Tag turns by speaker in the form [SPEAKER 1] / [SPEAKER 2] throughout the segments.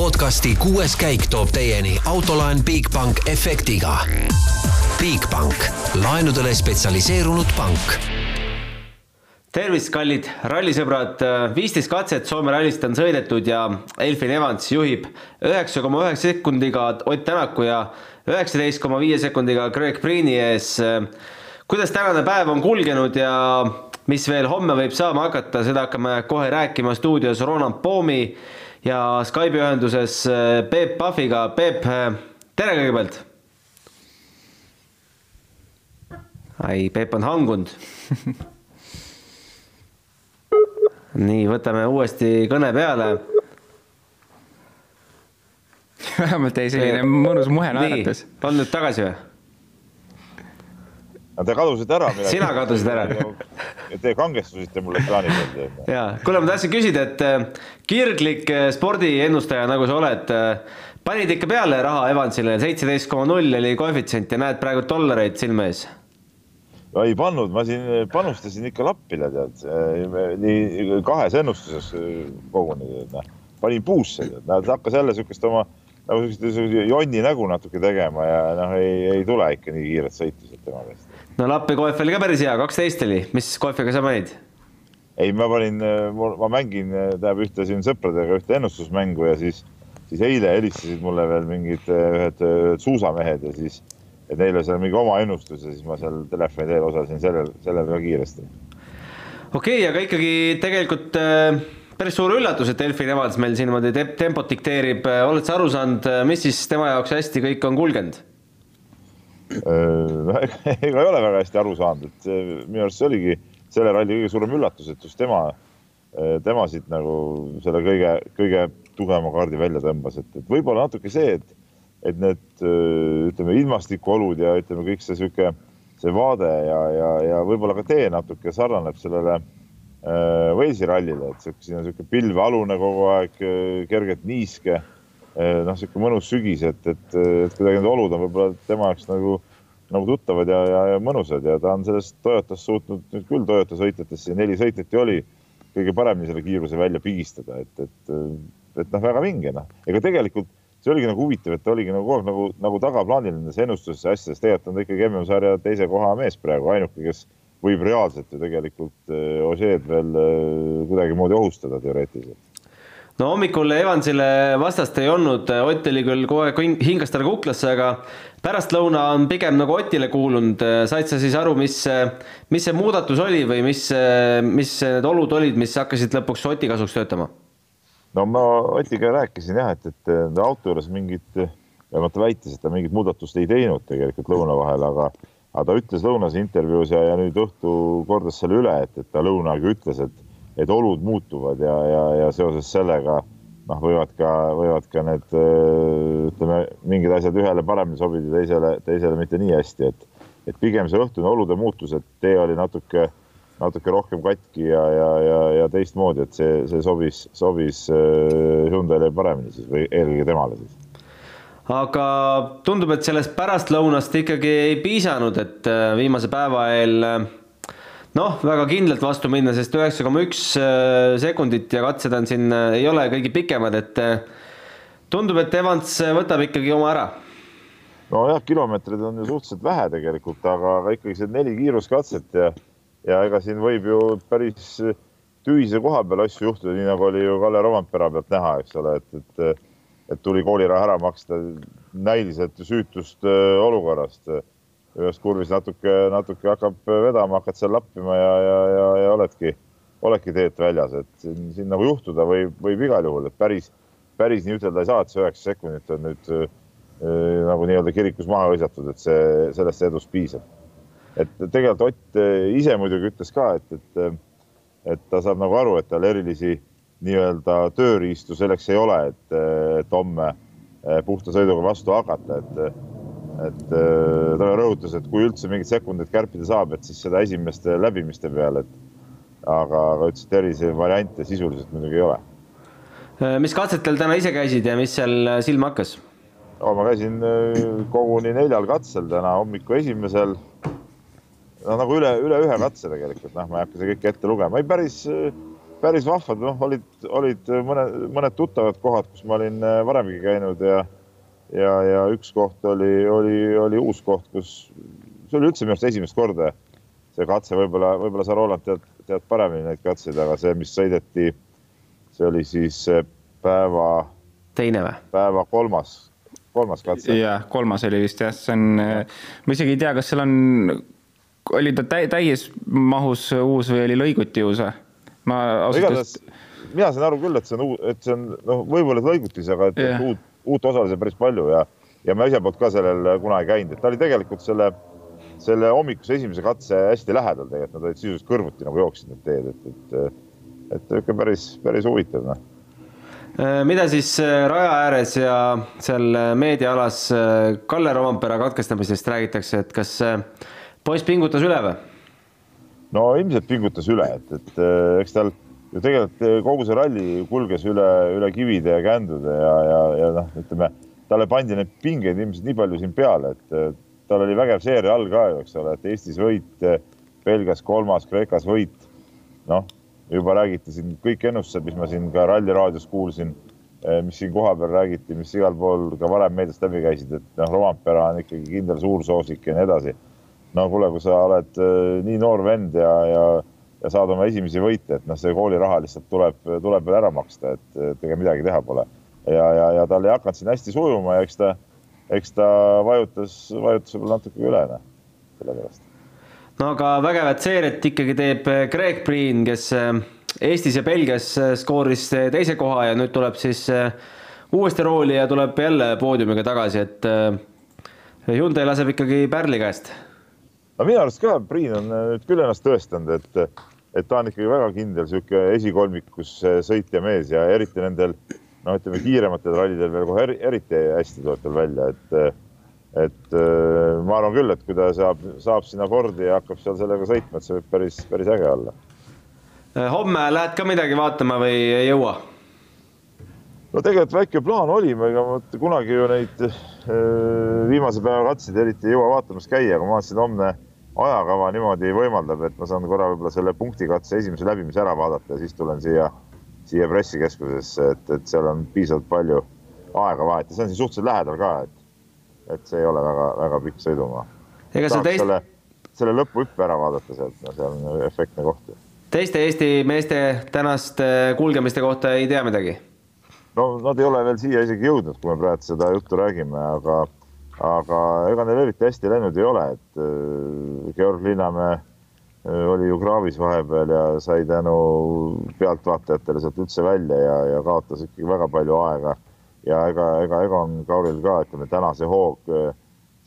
[SPEAKER 1] podcasti kuues käik toob teieni autolaen Bigbank efektiga. Bigbank, laenudele spetsialiseerunud pank
[SPEAKER 2] tervist, kallid rallisõbrad, viisteist katset Soome rallist on sõidetud ja Elfin Evans juhib üheksa koma üheksa sekundiga Ott Tänaku ja üheksateist koma viie sekundiga Greg Priini ees. kuidas tänane päev on kulgenud ja mis veel homme võib saama hakata, seda hakkame kohe rääkima stuudios Roland Poomi ja Skype'i ühenduses Peep Pahviga. Peep, tere kõigepealt. ai, Peep on hangunud nii, võtame uuesti kõne peale.
[SPEAKER 3] vähemalt jäi selline mõnus muhe naeratus.
[SPEAKER 2] on nüüd tagasi või?
[SPEAKER 4] No te kadusite ära.
[SPEAKER 2] sina kadusid ära.
[SPEAKER 4] Te kangestusite mul ekraani peal.
[SPEAKER 2] ja, kuule, ma tahtsin küsida, et äh, kirglik äh, spordiennustaja, nagu sa oled, äh, panid ikka peale raha Evansile, seitseteist koma null oli koefitsient ja näed praegu dollareid silme ees
[SPEAKER 4] no ei pannud, ma siin panustasin ikka lappile, tead, nii kahes ennustuses koguni, noh, panin puusse, tead, hakkas jälle niisugust oma nagu niisugust jonni nägu natuke tegema ja noh, ei, ei tule ikka nii kiiret sõitu sealt tema käest.
[SPEAKER 2] No lappi koef oli ka päris hea, kaksteist oli, mis koefiga sa panid?
[SPEAKER 4] ei, ma panin, ma mängin, tähendab ühte siin sõpradega ühte ennustusmängu ja siis, siis eile helistasid mulle veel mingid ühed suusamehed ja siis et neile seal mingi oma ennustuse, siis ma seal telefoni teel osalesin sellel, sellel väga kiiresti.
[SPEAKER 2] okei okay,, aga ikkagi tegelikult äh, päris suur üllatus, et Delfin Evans meil siin niimoodi te tempot dikteerib, oled sa aru saanud, mis siis tema jaoks hästi kõik on kulgenud?
[SPEAKER 4] ega ei ole väga hästi aru saanud, et see, minu arust see oligi selle ralli kõige suurem üllatus, et just tema, tema siit nagu selle kõige, kõige tugevama kaardi välja tõmbas, et, et võib-olla natuke see, et et need ütleme, ilmastikuolud ja ütleme, kõik see sihuke, see vaade ja, ja, ja võib-olla ka tee natuke sarnaneb sellele äh, Walesi rallile, et sihuke, siin on sihuke pilvealune kogu aeg, kergelt niiske äh,. Noh, sihuke mõnus sügis, et, et, et kuidagi need olud on võib-olla tema jaoks nagu, nagu tuttavad ja, ja, ja mõnusad ja ta on sellest Toyotas suutnud nüüd küll Toyota sõitjatest, siin neli sõitjat ju oli, kõige paremini selle kiiruse välja pigistada, et, et, et noh, väga vinge noh, ega tegelikult see oligi nagu huvitav, et ta oligi nagu kogu aeg nagu, nagu tagaplaanil nendes ennustustes ja asjades, tegelikult on ta ikkagi MM-sarja teise koha mees praegu, ainuke, kes võib reaalselt ju tegelikult äh, Ožeed veel äh, kuidagimoodi ohustada teoreetiliselt
[SPEAKER 2] no hommikul Evansile vastast ei olnud, Ott oli küll kogu aeg hingas talle kuklasse, aga pärastlõuna on pigem nagu Otile kuulunud. said sa siis aru, mis, mis see muudatus oli või mis, mis need olud olid, mis hakkasid lõpuks Oti kasuks töötama?
[SPEAKER 4] no ma Otiga rääkisin jah, et, et auto juures mingit, vähemalt ta väitis, et ta mingit muudatust ei teinud tegelikult lõuna vahel, aga, aga ta ütles lõunas intervjuus ja, ja nüüd õhtu kordas selle üle, et, et ta lõunaga ütles, et, et olud muutuvad ja, ja, ja seoses sellega noh, võivad ka, võivad ka need ütleme, mingid asjad ühele paremini sobida, teisele, teisele mitte nii hästi, et, et pigem see õhtune olude muutus, et tee oli natuke natuke rohkem katki ja, ja, ja, ja teistmoodi, et see, see sobis, sobis Hyundai'le paremini siis või eelkõige temale siis.
[SPEAKER 2] aga tundub, et sellest pärastlõunast ikkagi ei piisanud, et viimase päeva eel noh, väga kindlalt vastu minna, sest üheksa koma üks sekundit ja katsed on siin, ei ole kõige pikemad, et tundub, et Evans võtab ikkagi oma ära
[SPEAKER 4] nojah, kilomeetreid on ju suhteliselt vähe tegelikult, aga, aga ikkagi see neli kiiruskatset ja ja ega siin võib ju päris tühise koha peal asju juhtuda, nii nagu oli ju Kalle Rompera pealt näha, eks ole, et, et, et tuli kooliraha ära maksta näiliselt süütust äh, olukorrast. Ühes kurvis natuke, natuke hakkab vedama, hakkad seal lappima ja, ja, ja, ja oledki, oledki teelt väljas, et siin, siin nagu juhtuda võib, võib igal juhul, et päris, päris nii ütelda ei saa, et see üheksa sekundit on nüüd äh, nagu nii-öelda kirikus maha hõisatud, et see, sellest edust piisab. Et tegelikult Ott eh, ise muidugi ütles ka, et, et, eh, et ta saab nagu aru, et tal erilisi nii-öelda tööriistu selleks ei ole, et, eh, et homme puhta sõiduga vastu hakata, et, et ta rõhutas, et kui üldse mingeid sekundeid kärpida saab, et siis seda esimeste läbimiste peal, et aga, aga ütles, et erilisi variante sisuliselt muidugi ei ole.
[SPEAKER 2] mis katsetel täna ise käisid ja mis seal silma hakkas
[SPEAKER 4] oh,? ma käisin koguni neljal katsel täna hommiku esimesel no nagu üle, üle ühe katse tegelikult, noh, ma ei hakka seda kõike ette lugema, ei päris, päris vahvad, noh, olid, olid mõned, mõned tuttavad kohad, kus ma olin äh, varemgi käinud ja ja, ja üks koht oli, oli, oli uus koht, kus see oli üldse minu arust esimest korda see katse, võib-olla, võib-olla sa, Roland, tead, tead paremini neid katseid, aga see, mis sõideti, see oli siis päeva.
[SPEAKER 2] teine või?
[SPEAKER 4] päeva kolmas, kolmas katse.
[SPEAKER 3] jah, kolmas oli vist jah, see on, ma isegi ei tea, kas seal on, oli ta täies mahus uus või oli lõiguti uus või? ma ausalt öeldes.
[SPEAKER 4] mina saan aru küll, et see on, et see on noh, võib-olla lõigutis, aga et yeah. uut, uut osalisi päris palju ja, ja ma ise poolt ka sellel kunagi käinud, et ta oli tegelikult selle selle hommikuse esimese katse hästi lähedal tegelikult, nad olid sisuliselt kõrvuti nagu jooksid need teed, et, et, et ikka päris, päris huvitav noh
[SPEAKER 2] äh, mida siis äh, raja ääres ja seal äh, meediaalas Kalle Rovampere katkestamisest räägitakse, et kas poiss pingutas üle või?
[SPEAKER 4] no ilmselt pingutas üle, et, et eks tal ju tegelikult kogu see ralli kulges üle, üle kivide ja kändude ja, ja, ja noh, ütleme talle pandi neid pingeid ilmselt nii palju siin peale, et tal oli vägev seeria all ka ju, eks ole, et Eestis võit, Belgias kolmas, Kreekas võit. noh, juba räägiti siin kõik ennustused, mis ma siin ka Ralli raadios kuulsin, eh, mis siin kohapeal räägiti, mis igal pool ka varem meediast läbi käisid, et noh, Rompera on ikkagi kindel suursoosik ja nii edasi. no kuule, kui sa oled eh, nii noor vend ja, ja, ja saad oma esimesi võite, et noh, see kooliraha lihtsalt tuleb, tuleb veel ära maksta, et, et ega midagi teha pole. ja, ja, ja tal ei hakanud siin hästi sujuma ja eks ta eks ta vajutas, vajutas võib-olla natuke üle, noh, sellepärast.
[SPEAKER 2] no aga vägevat seeriat ikkagi teeb eh, Greg Priin, kes eh, Eestis ja Belgias eh, skooris teise koha ja nüüd tuleb siis uuesti rooli ja tuleb jälle poodiumiga tagasi, et Hyundai laseb ikkagi pärli käest.
[SPEAKER 4] No minu arust ka Priin on nüüd küll ennast tõestanud, et, et ta on ikkagi väga kindel sihuke esikolmikus sõitja mees ja eriti nendel no ütleme kiirematel rallidel veel kohe eriti hästi tuleb tal välja, et, et äh, ma arvan küll, et kui ta saab, saab sinna Fordi ja hakkab seal sellega sõitma, et see võib päris, päris äge olla.
[SPEAKER 2] Äh, homme lähed ka midagi vaatama või ei jõua?
[SPEAKER 4] no tegelikult väike plaan oli, ega ma kunagi ju neid äh, viimase päeva katseid eriti ei jõua vaatamas käia, aga ma vaatasin homne ajakava niimoodi võimaldab, et ma saan korra võib-olla selle punktikatse esimese läbimise ära vaadata ja siis tulen siia siia pressikeskusesse, et, et seal on piisavalt palju aega vahet ja see on siin suhteliselt lähedal ka, et, et see ei ole väga-väga pikk sõidumaa.
[SPEAKER 2] ega sa teist. selle,
[SPEAKER 4] selle lõpuhüppe ära vaadata sealt, no see on efektne koht.
[SPEAKER 2] teiste Eesti meeste tänaste kulgemiste kohta ei tea midagi?
[SPEAKER 4] no nad ei ole veel siia isegi jõudnud, kui me praegu seda juttu räägime, aga, aga ega neil eriti hästi läinud ei ole, et äh, Georg Linnamäe oli ju kraavis vahepeal ja sai tänu pealtvaatajatele sealt üldse välja ja, ja kaotas ikkagi väga palju aega. ja ega, ega Egon Kauril ka, ütleme täna see hoog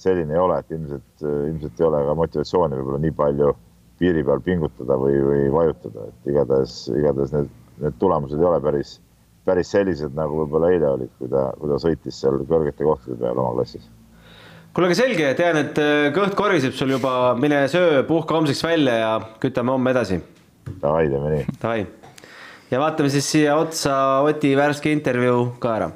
[SPEAKER 4] selline ei ole, et ilmselt, ilmselt ei ole ka motivatsiooni võib-olla nii palju piiri peal pingutada või, või vajutada, et igatahes, igatahes need, need tulemused ei ole päris, päris sellised, nagu võib-olla eile olid, kui ta, kui ta sõitis seal kõrgete kohtade peal oma klassis
[SPEAKER 2] kuule, aga selge, tean, et äh, kõht koriseb sul juba, mine söö, puhka homseks välja ja kütame homme edasi.
[SPEAKER 4] Davai, teeme nii.
[SPEAKER 2] Davai. ja vaatame siis siia otsa Oti värske intervjuu ka ära.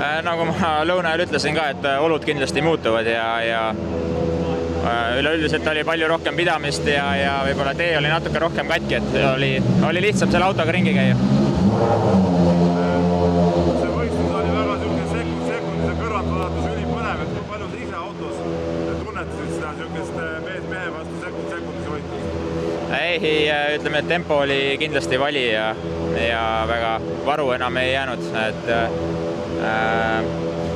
[SPEAKER 3] Äh, nagu ma lõuna ajal ütlesin ka, et äh, olud kindlasti muutuvad ja, ja üleüldiselt oli palju rohkem pidamist ja, ja võib-olla tee oli natuke rohkem katki, et oli, oli lihtsam selle autoga ringi käia.
[SPEAKER 4] see võistlus oli väga niisugune sekund sekundise kõrvalt vaadates ülipõnev, et kui palju sa ise autos tunnetasid seda niisugust äh, mees mehe vastu sekund sekundise võitlust?
[SPEAKER 3] ei, äh, ütleme, et tempo oli kindlasti vali ja, ja väga varu enam ei jäänud, et äh,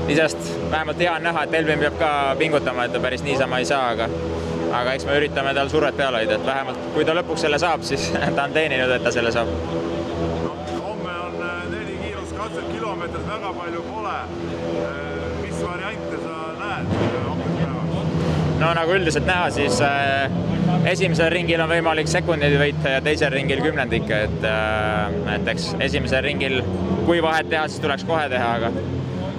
[SPEAKER 3] iseenesest vähemalt hea on näha, et Elvin peab ka pingutama, et ta päris niisama ei saa, aga aga eks me üritame tal survet peale hoida, et vähemalt kui ta lõpuks selle saab, siis ta on teeninud, et ta selle saab.
[SPEAKER 4] homme on äh, neli kiiruskatset, kilomeetrit väga palju pole. Äh, mis variante sa näed äh, homseks päevaks?
[SPEAKER 3] no nagu üldiselt näha, siis äh, esimesel ringil on võimalik sekundeid võita ja teisel ringil kümnendikke, et äh, et eks esimesel ringil, kui vahet teha, siis tuleks kohe teha, aga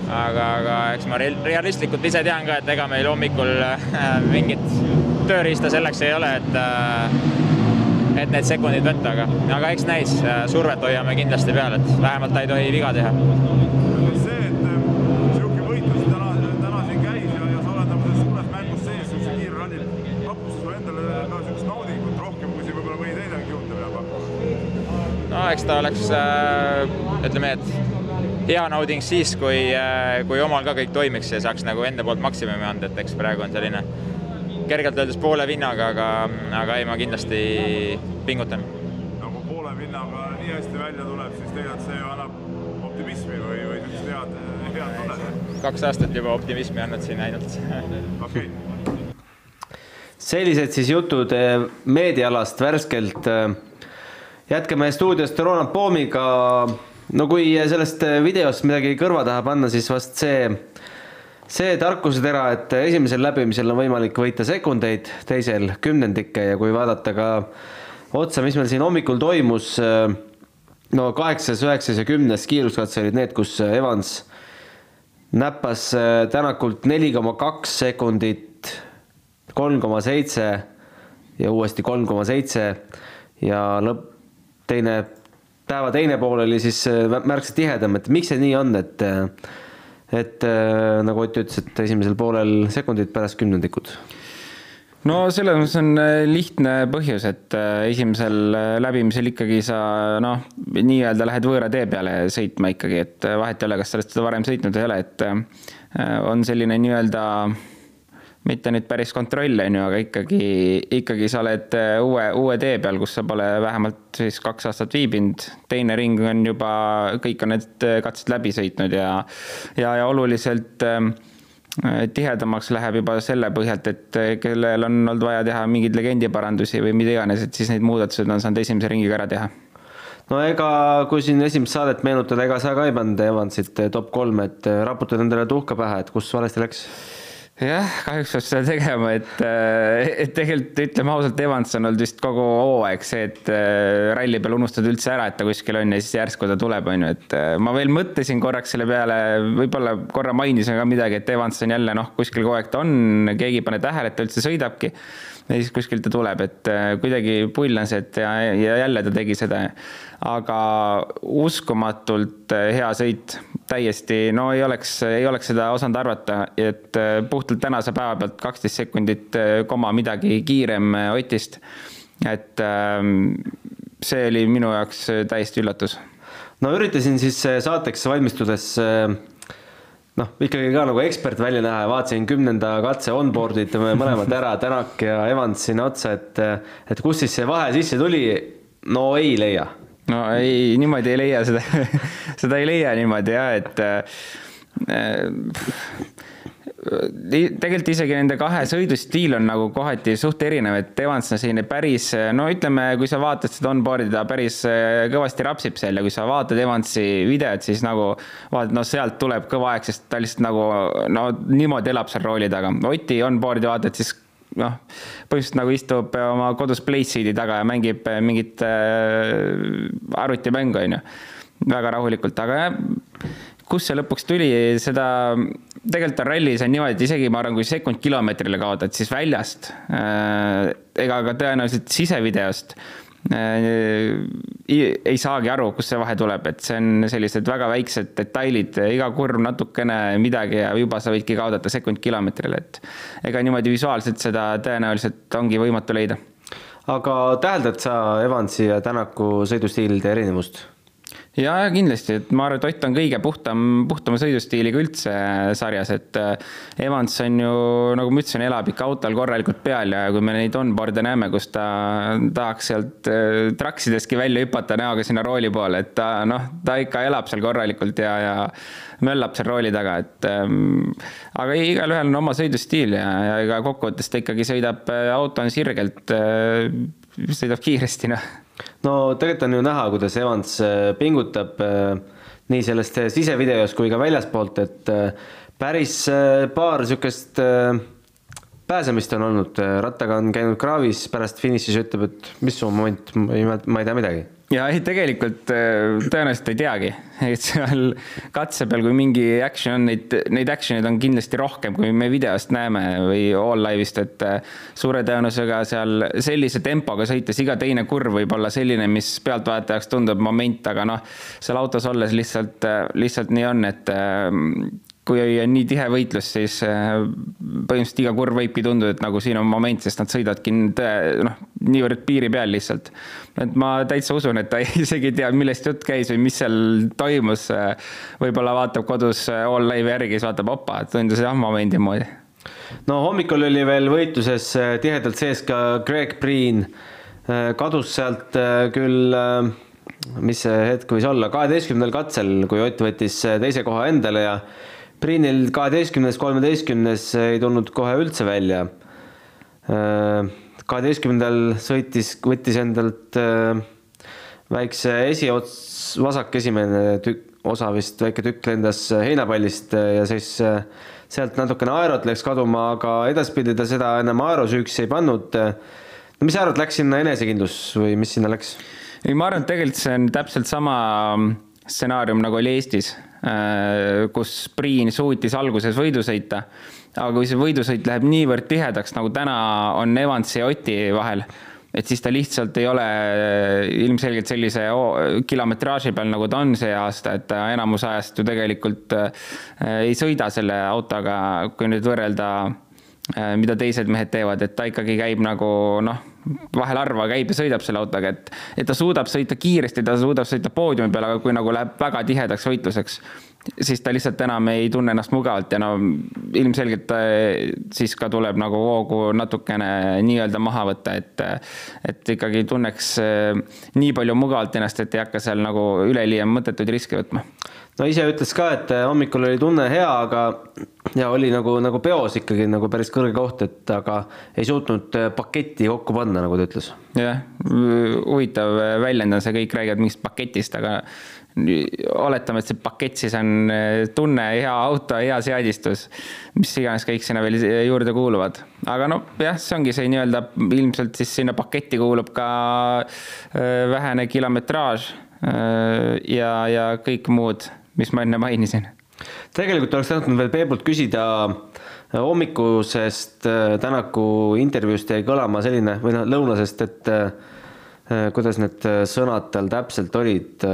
[SPEAKER 3] aga, aga eks ma realistlikult ise tean ka, et ega meil hommikul äh, mingit tööriista selleks ei ole, et äh, et need sekundid võtta, aga, aga eks näis, äh, survet hoiame kindlasti peal, et vähemalt ta ei tohi viga teha.
[SPEAKER 4] see, et niisugune võitlus
[SPEAKER 5] täna, täna siin käis ja, ja sa oled nagu selles suures mängus sees, niisuguse kiirrallil, pakkus sulle endale ka niisugust naudingut rohkem, kui siin võib-olla mõni teine on kihutab ja pakkus?
[SPEAKER 3] no eks ta oleks äh,, ütleme, et hea nauding siis, kui, kui omal ka kõik toimiks ja saaks nagu enda poolt maksimumi anda, et eks praegu on selline kergelt öeldes poole vinnaga, aga, aga ei, ma kindlasti pingutan.
[SPEAKER 4] no kui poole vinnaga nii hästi välja tuleb, siis tegelikult see ju annab optimismi või, või niisugust head, head tunnet.
[SPEAKER 3] kaks aastat juba optimismi annad siin ainult.
[SPEAKER 4] okei okay.
[SPEAKER 2] sellised siis jutud eh, meediaalast värskelt. Eh, jätkame stuudiost Ronald Poomiga. No kui sellest videost midagi kõrva taha panna, siis vast see see tarkusetera, et esimesel läbimisel on võimalik võita sekundeid, teisel kümnendikke ja kui vaadata ka otsa, mis meil siin hommikul toimus, no kaheksas, üheksas ja kümnes kiiruskatse olid need, kus Evans näppas Tänakult neli koma kaks sekundit, kolm koma seitse ja uuesti kolm koma seitse ja lõpp, teine, päeva teine pool oli siis märksa tihedam, et miks see nii on, et et äh, nagu Ott ütles, et esimesel poolel sekundid, pärast kümnendikud?
[SPEAKER 6] No selles mõttes on äh, lihtne põhjus, et äh, esimesel läbimisel ikkagi sa noh, nii-öelda lähed võõra tee peale sõitma ikkagi, et vahet ei ole, kas sa oled seda varem sõitnud või ei ole, et on selline nii-öelda mitte nüüd päris kontroll, on ju, aga ikkagi, ikkagi sa oled äh, uue, uue tee peal, kus sa pole vähemalt siis kaks aastat viibinud. teine ring on juba, kõik on need äh, katsed läbi sõitnud ja, ja, ja oluliselt äh, tihedamaks läheb juba selle põhjalt, et kellel on olnud vaja teha mingeid legendiparandusi või mida iganes, et siis neid muudatused on saanud esimese ringiga ära teha
[SPEAKER 2] no ega kui siin esimest saadet meenutada, ega sa ka ei pannud Evansit top kolme, et raputad endale tuhka pähe, et kus valesti läks?
[SPEAKER 6] Jah, kahjuks peab seda tegema, et, äh, et tegelikult ütleme ausalt, Evans on olnud vist kogu hooaeg see, et äh, ralli peal unustad üldse ära, et ta kuskil on ja siis järsku ta tuleb, on ju, et äh, ma veel mõtlesin korraks selle peale, võib-olla korra mainisin ka midagi, et Evans on jälle noh, kuskil kogu aeg ta on, keegi ei pane tähele, et ta üldse sõidabki ja siis kuskilt ta tuleb, et kuidagi pull on see, et ja, ja jälle ta tegi seda. Aga uskumatult hea sõit täiesti, no ei oleks, ei oleks seda osanud arvata, et äh, puhtalt tänase päeva pealt kaksteist sekundit äh, koma midagi kiirem Otist. et ähm, see oli minu jaoks täiesti üllatus.
[SPEAKER 2] no üritasin siis saateks valmistudes noh, ikkagi ka nagu ekspert välja näha ja vaatasin kümnenda katse onboard'id mõlemad ära, Tänak ja Evans sinna otsa, et, et kust siis see vahe sisse tuli. no ei leia
[SPEAKER 6] no ei, niimoodi ei leia seda seda ei leia niimoodi jah, et äh, tegelikult isegi nende kahe sõidustiil on nagu kohati suht erinev, et Evans on selline päris, no ütleme, kui sa vaatad seda onboard'i, ta päris äh, kõvasti rapsib seal ja kui sa vaatad Evansi videot, siis nagu vaatad, no sealt tuleb kõva aeg, sest ta lihtsalt nagu no niimoodi elab seal rooli taga. Oti onboard'i vaatad, siis noh, põhimõtteliselt nagu istub oma kodus Playseedi taga ja mängib mingit äh, arvutimängu, on ju. väga rahulikult, aga kust see lõpuks tuli, seda, tegelikult on rallis on niimoodi, et isegi ma arvan, kui sekund kilomeetrile kaotad, siis väljast äh, ega ka tõenäoliselt sisevideost Äh, ei saagi aru, kust see vahe tuleb, et see on sellised väga väiksed detailid, iga kurv natukene midagi ja juba sa võidki kaotada sekund kilomeetrile, et ega niimoodi visuaalselt seda tõenäoliselt ongi võimatu leida.
[SPEAKER 2] aga täheldad sa Evansi ja Tänaku sõidustiilide erinevust?
[SPEAKER 6] Ja, ja kindlasti, et ma arvan, et Ott on kõige puhtam, puhtama sõidustiiliga üldse sarjas, et äh, Evans on ju, nagu ma ütlesin, elab ikka autol korralikult peal ja kui me neid onboard'e näeme, kus ta tahaks sealt äh, traksidestki välja hüpata näoga sinna rooli poole, et ta noh, ta ikka elab seal korralikult ja, ja möllab seal rooli taga, et ähm, aga igalühel on oma sõidustiil ja, ja ega kokkuvõttes ta ikkagi sõidab, äh, auto on sirgelt äh,, sõidab kiiresti, noh.
[SPEAKER 2] No tegelikult on ju näha, kuidas Evans äh, pingutab äh, nii sellest äh, sisevideos kui ka väljaspoolt, et päris paar niisugust pääsemist on olnud, rattaga on käinud kraavis, pärast finišis ütleb, et mis su moment, ma ei tea midagi
[SPEAKER 6] ja ei, tegelikult äh, tõenäoliselt ei teagi, et seal katse peal, kui mingi action on, neid, neid action'id on kindlasti rohkem, kui me videost näeme või all live'ist, et äh, suure tõenäosusega seal sellise tempoga sõites iga teine kurv võib olla selline, mis pealtvaatajaks tundub moment, aga noh, seal autos olles lihtsalt, äh, lihtsalt nii on, et kui on nii tihe võitlus, siis põhimõtteliselt iga kurv võibki tunduda, et nagu siin on moment, sest nad sõidavadki noh, niivõrd piiri peal lihtsalt. et ma täitsa usun, et ta isegi ei tea, millest jutt käis või mis seal toimus. võib-olla vaatab kodus All Live'i järgi, siis vaatab, opa, tundus jah momendi moodi
[SPEAKER 2] no hommikul oli veel võitluses äh, tihedalt sees ka Greg Priin, äh, kadus sealt äh, küll, mis see hetk võis olla, kaheteistkümnendal katsel, kui Ott võttis teise koha endale ja Priinil kaheteistkümnes, kolmeteistkümnes ei tulnud kohe üldse välja. kaheteistkümnendal sõitis, võttis endalt väikse esiots, vasak esimene tükk, osa vist, väike tükk lendas heinapallist ja siis sealt natukene aerot läks kaduma, aga edaspidi ta seda enam aerosüüks ei pannud. no mis sa arvad, läks sinna enesekindlus või mis sinna läks?
[SPEAKER 6] ei, ma arvan, et tegelikult see on täpselt sama stsenaarium nagu oli Eestis, äh, kus Priin suutis alguses võidu sõita, aga kui see võidusõit läheb niivõrd tihedaks, nagu täna on Evansi ja Oti vahel et siis ta lihtsalt ei ole äh, ilmselgelt sellise kilometraaži peal, nagu ta on see aasta, et ta enamus ajast ju tegelikult äh, ei sõida selle autoga, kui nüüd võrrelda, äh, mida teised mehed teevad, et ta ikkagi käib nagu noh, vahel harva käib ja sõidab selle autoga, et, et ta suudab sõita kiiresti, ta suudab sõita poodiumi peal, aga kui nagu läheb väga tihedaks võitluseks, siis ta lihtsalt enam ei tunne ennast mugavalt ja no ilmselgelt siis ka tuleb nagu hoogu natukene nii-öelda maha võtta, et, et ikkagi tunneks nii palju mugavalt ennast, et ei hakka seal nagu üleliia mõttetuid riske võtma.
[SPEAKER 2] No ise ütles ka, et hommikul oli tunne hea, aga ja oli nagu, nagu peos ikkagi nagu päris kõrge koht, et aga ei suutnud paketti kokku panna, nagu ta ütles.
[SPEAKER 6] jah, huvitav väljend on see, kõik räägivad mingist paketist, aga oletame, et see pakett siis on tunne, hea auto, hea seadistus, mis iganes kõik sinna veel juurde kuuluvad. aga noh, jah, see ongi see nii-öelda, ilmselt siis sinna paketti kuulub ka vähene kilometraaž ja, ja kõik muud, mis ma enne mainisin.
[SPEAKER 2] tegelikult oleks tahtnud veel Peebult küsida hommikusest Tänaku intervjuust jäi kõlama selline või noh, lõunasest, et kuidas need sõnad tal täpselt olid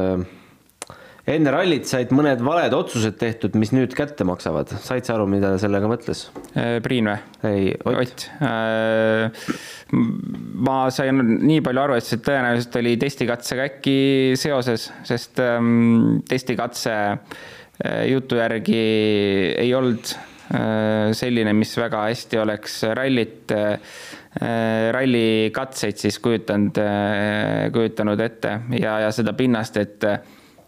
[SPEAKER 2] enne rallit said mõned valed otsused tehtud, mis nüüd kätte maksavad. said sa aru, mida sellega mõtles?
[SPEAKER 6] Äh, Priin või?
[SPEAKER 2] ei, Ott,
[SPEAKER 6] Ott.. Äh, ma sain nii palju aru, et see tõenäoliselt oli testikatsega äkki seoses, sest ähm, testikatse äh, jutu järgi ei olnud selline, mis väga hästi oleks rallit, rallikatseid siis kujutanud, kujutanud ette ja, ja seda pinnast, et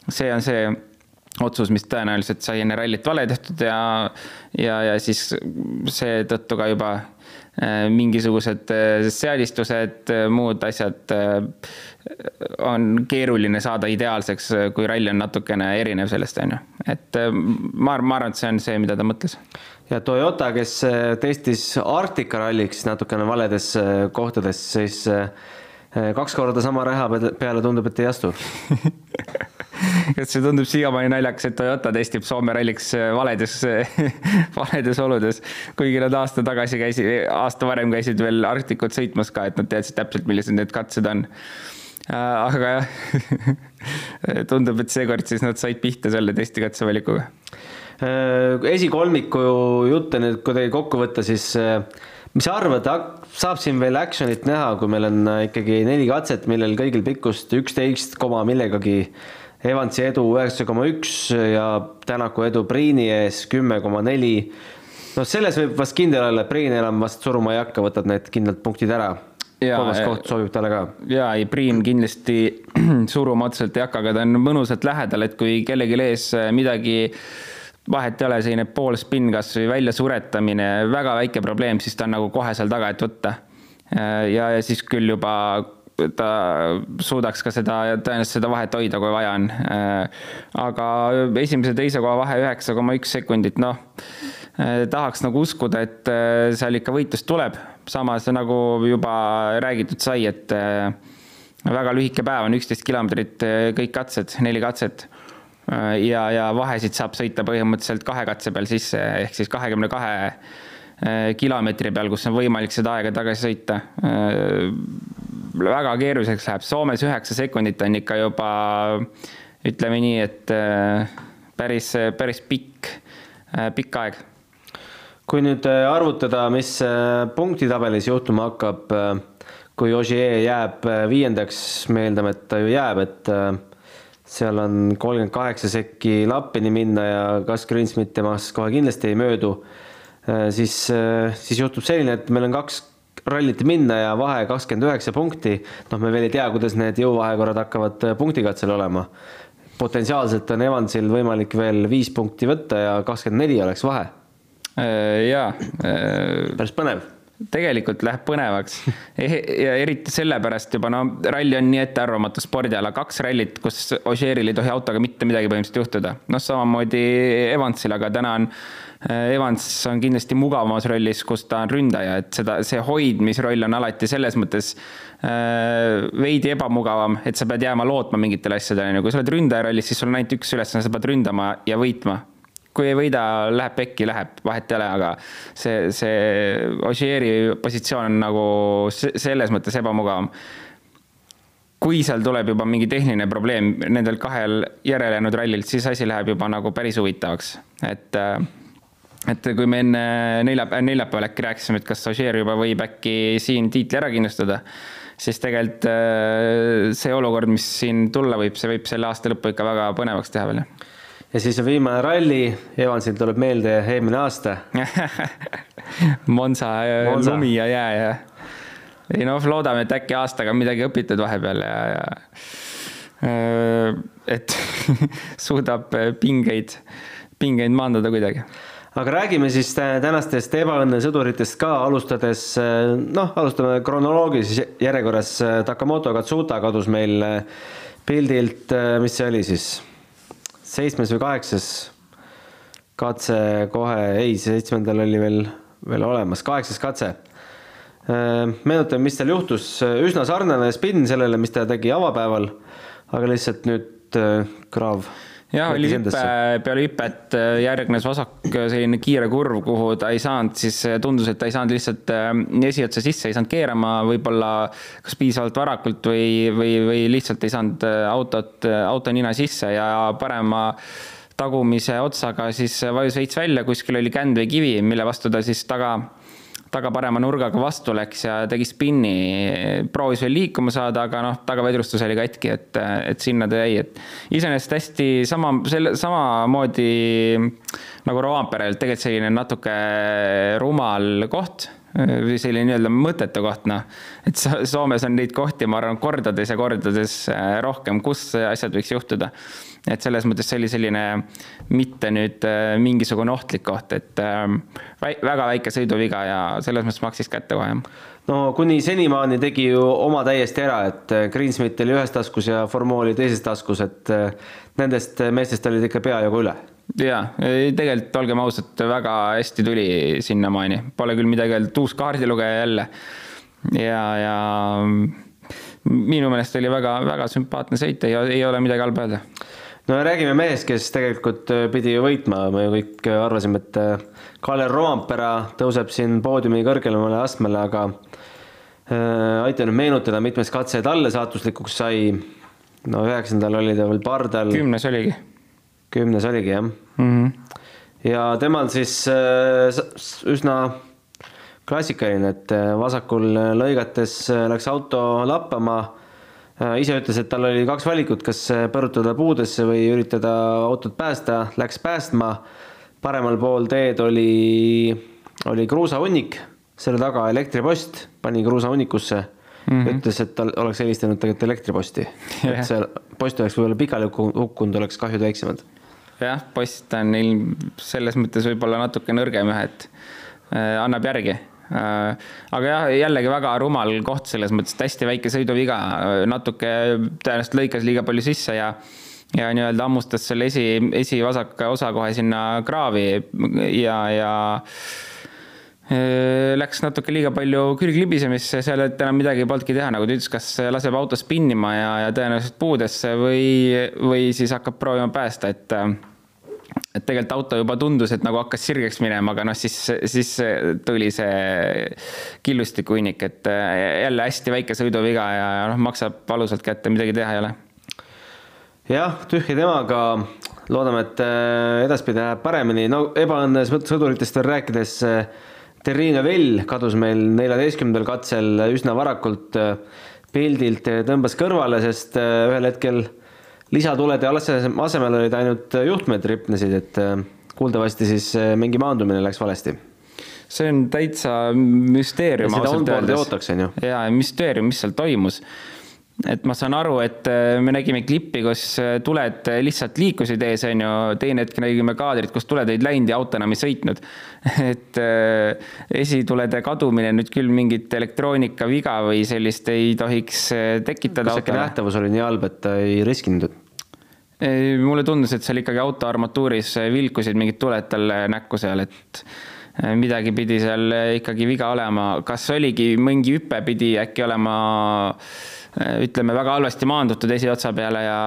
[SPEAKER 6] see on see otsus, mis tõenäoliselt sai enne rallit vale tehtud ja, ja, ja siis seetõttu ka juba äh, mingisugused äh, seadistused, äh, muud asjad on keeruline saada ideaalseks, kui ralli on natukene erinev sellest, on ju. et ma, ma arvan, et see on see, mida ta mõtles.
[SPEAKER 2] ja Toyota, kes testis Arktika ralliks natukene valedes kohtades, siis kaks korda sama reha peale tundub, et ei astu
[SPEAKER 6] kas see tundub siiamaani naljakas, et Toyota testib Soome ralliks äh, valedes, valedes oludes, kuigi nad aasta tagasi käisid, aasta varem käisid veel Arktikut sõitmas ka, et nad teadsid täpselt, millised need katsed on. Äh, aga jah, tundub, et seekord siis nad said pihta selle testikatse valikuga.
[SPEAKER 2] Äh, esikolmiku jutte nüüd kuidagi kokku võtta, siis mis sa arvad, saab siin veel action'it näha, kui meil on ikkagi neli katset, millel kõigil pikkust üksteist koma millegagi Evansi edu üheksa koma üks ja Tänaku edu Priini ees kümme koma neli. noh, selles võib vast kindel olla, et Priin enam vast suruma ei hakka, võtad need kindlalt punktid ära. kolmas koht sobib talle ka.
[SPEAKER 6] ja ei, Priin kindlasti suruma otseselt ei hakka, aga ta on mõnusalt lähedal, et kui kellelgi ees midagi vahet ei ole, selline pool spinn kas või väljasuretamine, väga väike probleem, siis ta on nagu kohe seal taga, et võtta. ja, ja siis küll juba ta suudaks ka seda, tõenäoliselt seda vahet hoida, kui vaja on. aga esimese, teise koha vahe üheksa koma üks sekundit, noh, tahaks nagu uskuda, et seal ikka võitlus tuleb. samas nagu juba räägitud sai, et väga lühike päev on, üksteist kilomeetrit kõik katsed, neli katset ja, ja vahesid saab sõita põhimõtteliselt kahe katse peal sisse, ehk siis kahekümne kahe kilomeetri peal, kus on võimalik seda aega tagasi sõita väga keeruliseks läheb, Soomes üheksa sekundit on ikka juba ütleme nii, et äh, päris, päris pikk pikk aeg.
[SPEAKER 2] kui nüüd arvutada, mis punktitabelis juhtuma hakkab, kui Ogier jääb viiendaks, me eeldame, et ta ju jääb, et seal on kolmkümmend kaheksa sekki lappini minna ja kas Greensmith temast kohe kindlasti ei möödu, äh, siis, äh, siis juhtub selline, et meil on kaks rallit minna ja vahe kakskümmend üheksa punkti. noh, me veel ei tea, kuidas need jõuvahekorrad hakkavad äh, punktikatsel olema. potentsiaalselt on Evansil võimalik veel viis punkti võtta ja kakskümmend neli oleks vahe.
[SPEAKER 6] jaa.
[SPEAKER 2] päris põnev
[SPEAKER 6] tegelikult läheb põnevaks. Ja eriti sellepärast juba, no ralli on nii ettearvamatu spordiala, kaks rallit, kus Ožeeril ei tohi autoga mitte midagi põhimõtteliselt juhtuda. noh, samamoodi Evansil, aga täna on äh, Evans on kindlasti mugavamas rollis, kus ta on ründaja, et seda, see hoidmisroll on alati selles mõttes äh, veidi ebamugavam, et sa pead jääma lootma mingitele asjadele, on ju, kui sa oled ründaja rollis, siis sul on ainult üks ülesanne, sa pead ründama ja võitma kui ei võida, läheb pekki, läheb, vahet ei ole, aga see, see Ossieri positsioon on nagu selles mõttes ebamugavam. kui seal tuleb juba mingi tehniline probleem nendel kahel järelejäänud rallilt, siis asi läheb juba nagu päris huvitavaks, et et kui me enne neljapäeval, neljapäeval äkki rääkisime, et kas Ossier juba võib äkki siin tiitli ära kindlustada, siis tegelikult äh, see olukord, mis siin tulla võib, see võib selle aasta lõppu ikka väga põnevaks teha veel
[SPEAKER 2] ja siis on viimane ralli, Evansil tuleb meelde eelmine aasta
[SPEAKER 6] Monza, Monza., lumi ja jää ja ei noh, loodame, et äkki aastaga midagi õpitud vahepeal ja, ja äh, et suudab pingeid, pingeid maandada kuidagi
[SPEAKER 2] aga räägime siis tänastest ebaõnnesõduritest ka, alustades noh, alustame kronoloogilises järjekorras. Takamoto Katsuta kadus meil pildilt, mis see oli siis? Seitsmes või kaheksas katse kohe, ei, seitsmendal oli veel, veel olemas, kaheksas katse. Äh, meenutame, mis seal juhtus, üsna sarnane spinn sellele, mis ta tegi avapäeval, aga lihtsalt nüüd äh, kraav
[SPEAKER 6] jah, oli hüpe, peale hüpet äh, järgnes vasak selline kiire kurv, kuhu ta ei saanud, siis tundus, et ta ei saanud lihtsalt esiotsa sisse, ei saanud keerama võib-olla kas piisavalt varakult või, või, või lihtsalt ei saanud autot, auto nina sisse ja parema tagumise otsaga siis vajus veits välja, kuskil oli känd või kivi, mille vastu ta siis taga taga parema nurgaga vastu läks ja tegi spinni, proovis veel liikuma saada, aga noh, tagavedrustus oli katki, et, et sinna ta jäi, et iseenesest hästi sama, selle, samamoodi nagu Roomperel, tegelikult selline natuke rumal koht või selline nii-öelda mõttetu koht, noh. et Soomes on neid kohti, ma arvan, kordades ja kordades rohkem, kus asjad võiks juhtuda et selles mõttes see oli selline mitte nüüd äh, mingisugune ohtlik koht, et ähm, väga väike sõiduviga ja selles mõttes maksis kätte kohe,
[SPEAKER 2] no kuni senimaani tegi ju oma täiesti ära, et äh, Greensmith oli ühes taskus ja Formeau oli teises taskus, et äh, nendest meestest olid ikka peajagu üle.
[SPEAKER 6] Jaa, tegelikult olgem ausad, väga hästi tuli sinnamaani, pole küll midagi öeldud, uus kaardilugeja jälle. ja, ja minu meelest oli väga-väga sümpaatne sõit, ei, ei ole midagi halba öelda
[SPEAKER 2] no räägime mehest, kes tegelikult äh, pidi ju võitma, me ju kõik äh, arvasime, et äh, Kalle Roompere tõuseb siin poodiumi kõrgemale astmele, aga äh, aita nüüd meenutada, mitmes katse talle saatuslikuks sai. no üheksandal oli ta veel pardal.
[SPEAKER 6] kümnes oligi.
[SPEAKER 2] Kümnes oligi jah mm.
[SPEAKER 6] -hmm.
[SPEAKER 2] ja temal siis äh, üsna klassikaline, et vasakul lõigates läks auto lappama Äh, ise ütles, et tal oli kaks valikut, kas äh, põrutada puudesse või üritada autot päästa, läks päästma. paremal pool teed oli, oli kruusahunnik, selle taga elektripost, pani kruusahunnikusse mm. -hmm. ütles, et tal oleks helistanud tegelikult elektriposti yeah., et see post oleks võib-olla pikali hukkunud, oleks kahjud väiksemad.
[SPEAKER 6] Jah, post on ilm selles mõttes võib-olla natuke nõrgem jah, et äh, annab järgi. Äh, aga jah, jällegi väga rumal koht selles mõttes, et hästi väike sõiduviga, natuke tõenäoliselt lõikas liiga palju sisse ja ja nii-öelda hammustas selle esi, esivasaka osa kohe sinna kraavi ja, ja äh, läks natuke liiga palju külglibisemisse, seal enam midagi polnudki teha, nagu ta ütles, kas laseb auto spinnima ja, ja tõenäoliselt puudesse või, või siis hakkab proovima päästa, et et tegelikult auto juba tundus, et nagu hakkas sirgeks minema, aga noh, siis, siis tuli see killustiku hunnik, et äh, jälle hästi väike sõiduviga ja noh, maksab valusalt kätte, midagi teha ei ole.
[SPEAKER 2] jah, tühja temaga loodame, et äh, edaspidi läheb paremini, no ebaõnne sõduritest veel rääkides. Terrine Vell kadus meil neljateistkümnendal katsel üsna varakult pildilt, tõmbas kõrvale, sest ühel hetkel lisatulede asemel olid ainult juhtmed ripnesid, et kuuldavasti siis mingi maandumine läks valesti
[SPEAKER 6] see on täitsa müsteerium
[SPEAKER 2] ausalt öeldes. ootaks, on ju.
[SPEAKER 6] jaa, müsteerium, mis seal toimus. Et ma saan aru, et äh, me nägime klippi, kus äh, tuled lihtsalt liikusid ees, on ju, teine hetk nägime kaadrit, kus tuled olid läinud ja auto enam ei sõitnud. et äh, esitulede kadumine nüüd küll mingit elektroonikaviga või sellist ei tohiks tekitada.
[SPEAKER 2] kas äkki nähtavus oli nii halb, et ta ei riskinud?
[SPEAKER 6] mulle tundus, et seal ikkagi auto armatuuris vilkusid mingid tuled talle näkku seal, et Äh, midagi pidi seal ikkagi viga olema, kas oligi mingi hüpe pidi äkki olema äh, ütleme, väga halvasti maandutud esiotsa peale ja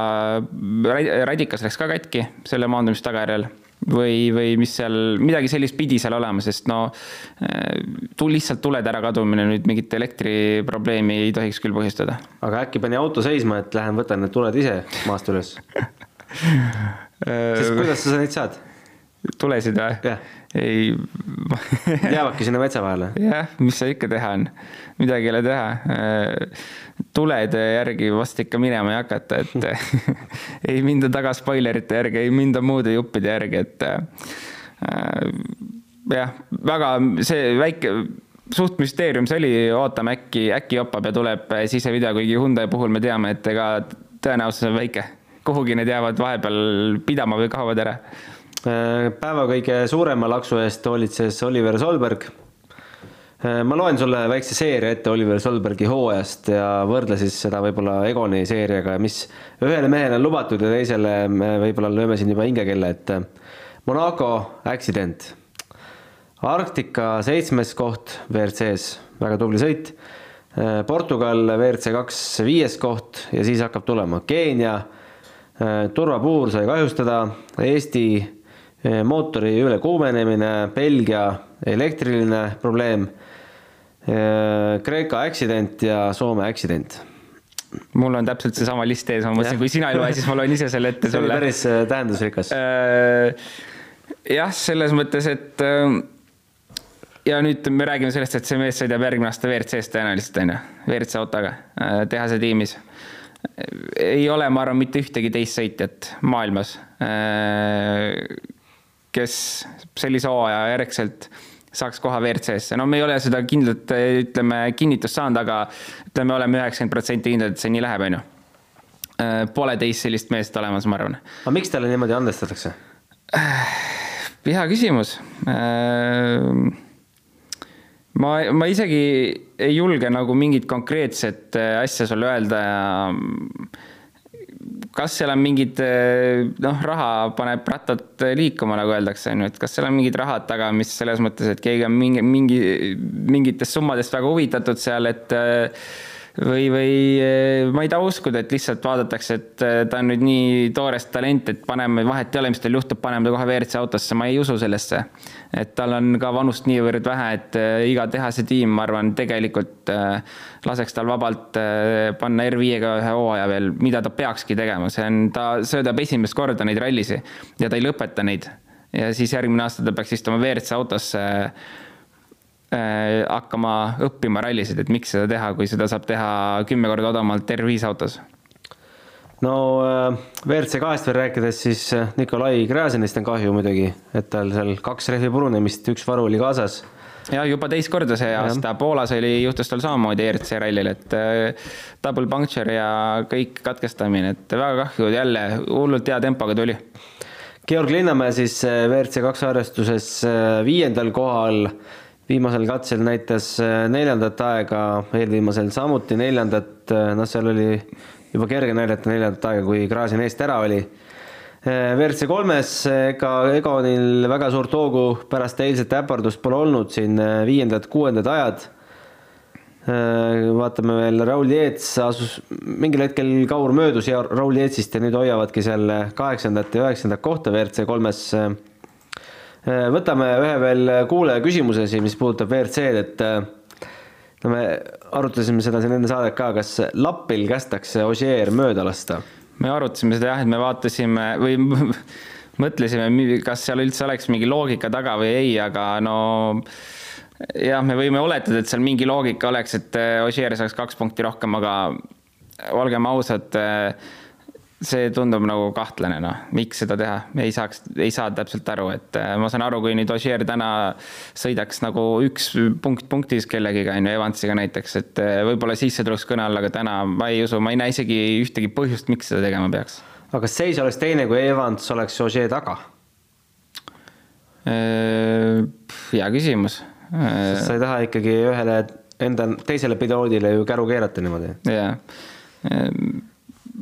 [SPEAKER 6] radikas läks ka katki selle maandumise tagajärjel või, või mis seal, midagi sellist pidi seal olema, sest no tul-, lihtsalt tulede ärakadumine nüüd mingit elektriprobleemi ei tohiks küll põhjustada.
[SPEAKER 2] aga äkki pani auto seisma, et lähen võtan need tuled ise maast üles sest kuidas sa neid saad?
[SPEAKER 6] tulesid või?
[SPEAKER 2] jah
[SPEAKER 6] ei
[SPEAKER 2] jäävadki sinna metsa vahele?
[SPEAKER 6] jah, mis seal ikka teha on, midagi ei ole teha. tulede järgi vast ikka minema ei hakata, et ei minda taga spoilerite järgi, ei minda muude juppide järgi, et jah, väga see väike suht müsteerium see oli, ootame äkki, äkki joppab ja tuleb sisevideo, kuigi Hyundai puhul me teame, et ega tõenäosus on väike. kuhugi need jäävad vahepeal pidama või kaovad ära
[SPEAKER 2] Äh, päeva kõige suurema laksu eest hoolitses Oliver Solberg. Äh, ma loen sulle väikse seeria ette Oliver Solbergi hooajast ja võrdle siis seda võib-olla Egoni seeriaga, mis ühele mehele on lubatud ja teisele me võib-olla lööme siin juba hingekella, et äh, Monaco accident. Arktika seitsmes koht WRC-s, väga tubli sõit. Portugal WRC kaks viies koht ja siis hakkab tulema Keenia turvapuur sai kahjustada, Eesti mootori ülekuumenemine, Belgia elektriline probleem, eh, Kreeka accident ja Soome accident
[SPEAKER 6] mul on täpselt seesama list ees, ma mõtlesin, kui sina ei loe, siis ma loen ise selle ette
[SPEAKER 2] sulle. päris eh, tähendusrikas.
[SPEAKER 6] jah, selles mõttes, et ja nüüd me räägime sellest, et see mees sõidab järgmine aasta WRC-st tõenäoliselt on ju, WRC autoga tehase tiimis. ei ole, ma arvan, mitte ühtegi teist sõitjat maailmas kes sellise hooaja järgselt saaks koha WRC-sse, no me ei ole seda kindlalt, ütleme, kinnitust saanud, aga ütleme, oleme üheksakümmend protsenti kindlad, et see nii läheb, on ju. Äh, pole teist sellist meest olemas, ma arvan.
[SPEAKER 2] aga miks talle niimoodi andestatakse?
[SPEAKER 6] hea küsimus. Äh, ma, ma isegi ei julge nagu mingit konkreetset äh, asja sulle öelda ja kas seal on mingid noh, raha paneb rattad liikuma, nagu öeldakse, on ju, et kas seal on mingid rahad taga, mis selles mõttes, et keegi on mingi, mingi, mingitest summadest väga huvitatud seal, et või, või ma ei taha uskuda, et lihtsalt vaadatakse, et ta on nüüd nii toores talent, et paneme, vahet ei ole, mis tal juhtub, paneme ta kohe WRC autosse, ma ei usu sellesse. et tal on ka vanust niivõrd vähe, et iga tehase tiim, ma arvan, tegelikult laseks tal vabalt panna R5-ga ühe hooaja veel, mida ta peakski tegema, see on, ta söödab esimest korda neid rallisid ja ta ei lõpeta neid. ja siis järgmine aasta ta peaks istuma WRC autosse hakkama õppima rallisid, et miks seda teha, kui seda saab teha kümme korda odavamalt R5 autos?
[SPEAKER 2] no äh, WRC kahest veel rääkides, siis äh, Nikolai Gräzinist on kahju muidugi, et tal seal kaks rehvi purunemist, üks varu oli kaasas.
[SPEAKER 6] ja juba teist korda see aasta, Poolas oli, juhtus tal samamoodi ERC rallil, et double puncture ja kõik katkestamine, et väga kahju, jälle hullult hea tempoga tuli.
[SPEAKER 2] Georg Linnamäe siis WRC kaks arvestuses viiendal kohal viimasel katsel näitas äh, neljandat aega, eelviimasel samuti neljandat, äh, noh, seal oli juba kerge näidata neljandat aega, kui Grazin eest ära oli. Äh, WRC kolmes ega Egonil väga suurt hoogu pärast eilset äpardust pole olnud siin viiendad-kuuendad ajad. vaatame veel, Raul Jeets asus, mingil hetkel Kaur möödus ja Raul Jeetsist ja nüüd hoiavadki seal kaheksandat ja üheksandat kohta WRC kolmes võtame ühe veel kuulaja küsimuse siin, mis puudutab WRC-d, et äh, no me arutasime seda siin enne saadet ka, kas Lappil kästakse Ogier mööda lasta?
[SPEAKER 6] me arutasime seda jah, et me vaatasime või mõtlesime, kas seal üldse oleks mingi loogika taga või ei, aga no jah, me võime oletada, et seal mingi loogika oleks, et äh, Ossier saaks kaks punkti rohkem, aga olgem ausad, äh, see tundub nagu kahtlane, noh, miks seda teha, ei saaks, ei saa täpselt aru, et äh, ma saan aru, kui nüüd Ossier täna sõidaks nagu üks punkt punktis kellegiga, on ju, Evansiga näiteks, et võib-olla siis see tuleks kõne alla, aga täna ma ei usu, ma ei näe isegi ühtegi põhjust, miks seda tegema peaks.
[SPEAKER 2] aga kas seis oleks teine, kui Evans oleks Ossier taga?
[SPEAKER 6] hea küsimus
[SPEAKER 2] sa ei taha ikkagi ühele enda teisele piloodile ju käru keerata niimoodi.
[SPEAKER 6] jaa, ehm,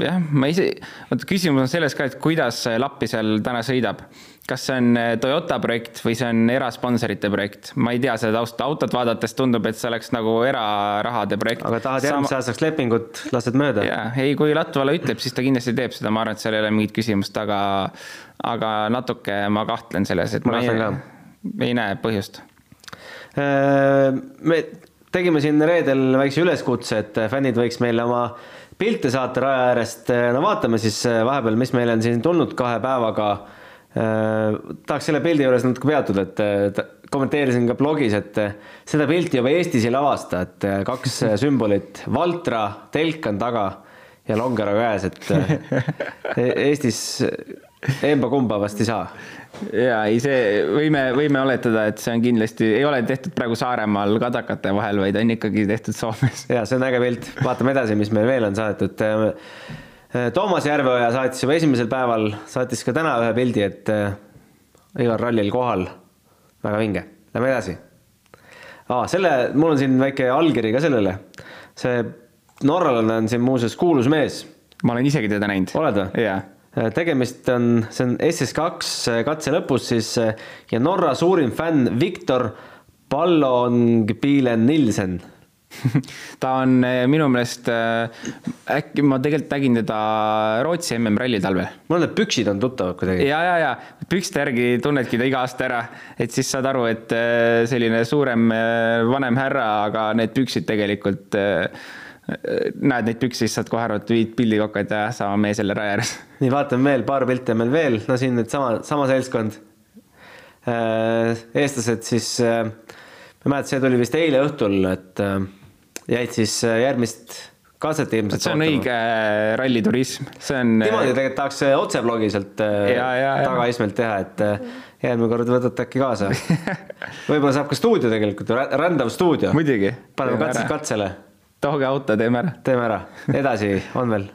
[SPEAKER 6] jah, ma ise, vot küsimus on selles ka, et kuidas Lappi seal täna sõidab. kas see on eh, Toyota projekt või see on erasponsorite projekt, ma ei tea seda tausta, autot vaadates tundub, et see oleks nagu erarahade projekt.
[SPEAKER 2] aga tahad järgmise aastaks lepingut, lased mööda?
[SPEAKER 6] jaa, ei, kui Latvala ütleb, siis ta kindlasti teeb seda, ma arvan, et seal ei ole mingit küsimust, aga aga natuke ma kahtlen selles, et ma, ma ei, ei näe põhjust
[SPEAKER 2] Äh, me tegime siin reedel väikse üleskutse, et fännid võiks meile oma pilte saata raja äärest. no vaatame siis äh, vahepeal, mis meile on siin tulnud kahe päevaga. Äh, tahaks selle pildi juures natuke peatuda, et kommenteerisin ka blogis, et seda pilti juba Eestis ei lavasta, et kaks sümbolit, Valtra telk on taga ja Longero käes, et Eestis emba-kumba vast ei saa
[SPEAKER 6] ja ei, see võime, võime oletada, et see on kindlasti, ei ole tehtud praegu Saaremaal kadakate vahel, vaid on ikkagi tehtud Soomes.
[SPEAKER 2] ja see on äge pilt, vaatame edasi, mis meil veel on saadetud. Toomas Järveoja saatis juba esimesel päeval, saatis ka täna ühe pildi, et äh, igal rallil kohal. väga vinge, lähme edasi. Aa, selle, mul on siin väike allkiri ka sellele. see norralane on siin muuseas kuulus mees.
[SPEAKER 6] ma olen isegi teda näinud.
[SPEAKER 2] oled või?
[SPEAKER 6] jaa
[SPEAKER 2] Äh, tegemist on, see on SS2 katse lõpus siis äh, ja Norra suurim fänn Viktor Pallonpilen Nilsen
[SPEAKER 6] ta on äh, minu meelest, äkki ma tegelikult nägin teda Rootsi MM-ralli talvel.
[SPEAKER 2] mul need püksid on tuttavad kuidagi.
[SPEAKER 6] ja, ja, ja pükste järgi tunnedki ta iga aasta ära, et siis saad aru, et selline suurem, vanem härra, aga need püksid tegelikult näed neid pükse, siis saad kohe aru, et viid pildi kokku, et jah, sama mees jälle raja ääres.
[SPEAKER 2] nii, vaatame veel, paar pilti on meil veel, no siin nüüd sama, sama seltskond. Äh, eestlased siis, äh, ma ei mäleta, see tuli vist eile õhtul, et äh, jäid siis järgmist katset ilmselt.
[SPEAKER 6] see on õige ralliturism, see on.
[SPEAKER 2] niimoodi tegelikult tahaks otseblogi sealt tagaistmelt teha, et järgmine kord võtate äkki kaasa. võib-olla saab ka stuudio tegelikult, rändav stuudio.
[SPEAKER 6] muidugi.
[SPEAKER 2] paneme katsed katsele
[SPEAKER 6] tooge auto, teeme ära.
[SPEAKER 2] teeme ära, edasi on veel.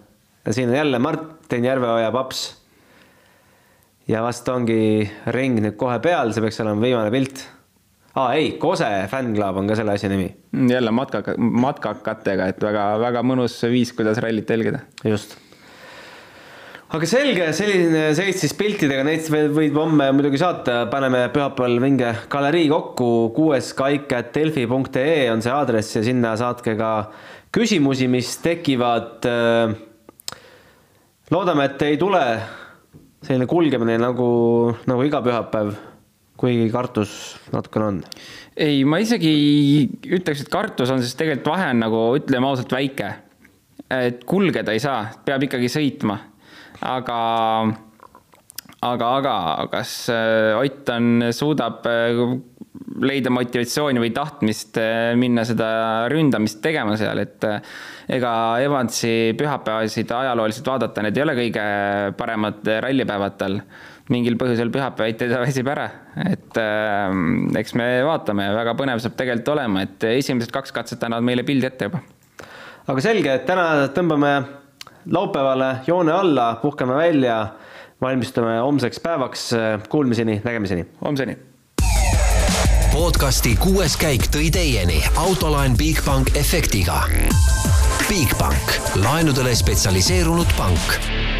[SPEAKER 2] siin on jälle Martin Järveoja paps. ja vast ongi ring nüüd kohe peal, see peaks olema viimane pilt. aa ei, Kose fännklaab on ka selle asja nimi.
[SPEAKER 6] jälle matka, matkakattega, et väga-väga mõnus viis, kuidas rallit jälgida.
[SPEAKER 2] just aga selge, selline seis siis piltidega, neid võib homme muidugi saata, paneme pühapäeval vinge galerii kokku, kuueskaik.delfi.ee on see aadress ja sinna saatke ka küsimusi, mis tekivad. loodame, et ei tule selline kulgemine nagu, nagu iga pühapäev, kuigi kartus natukene on.
[SPEAKER 6] ei, ma isegi ütleks, et kartus on, sest tegelikult vahe on nagu ütleme ausalt väike. et kulgeda ei saa, peab ikkagi sõitma aga, aga, aga kas äh, Ott on, suudab äh, leida motivatsiooni või tahtmist äh, minna seda ründamist tegema seal, et ega Evansi pühapäevasid ajalooliselt vaadata, need ei ole kõige paremad rallipäevad tal. mingil põhjusel pühapäeviti ta väsib ära, et äh, eks me vaatame, väga põnev saab tegelikult olema, et esimesed kaks katset annavad meile pildi ette juba.
[SPEAKER 2] aga selge, et täna tõmbame laupäevale joone alla, puhkame välja, valmistume homseks päevaks. Kuulmiseni, nägemiseni.
[SPEAKER 6] homseni.
[SPEAKER 1] podcasti kuues käik tõi teieni autolaen Bigbank efektiga. Bigbank, laenudele spetsialiseerunud pank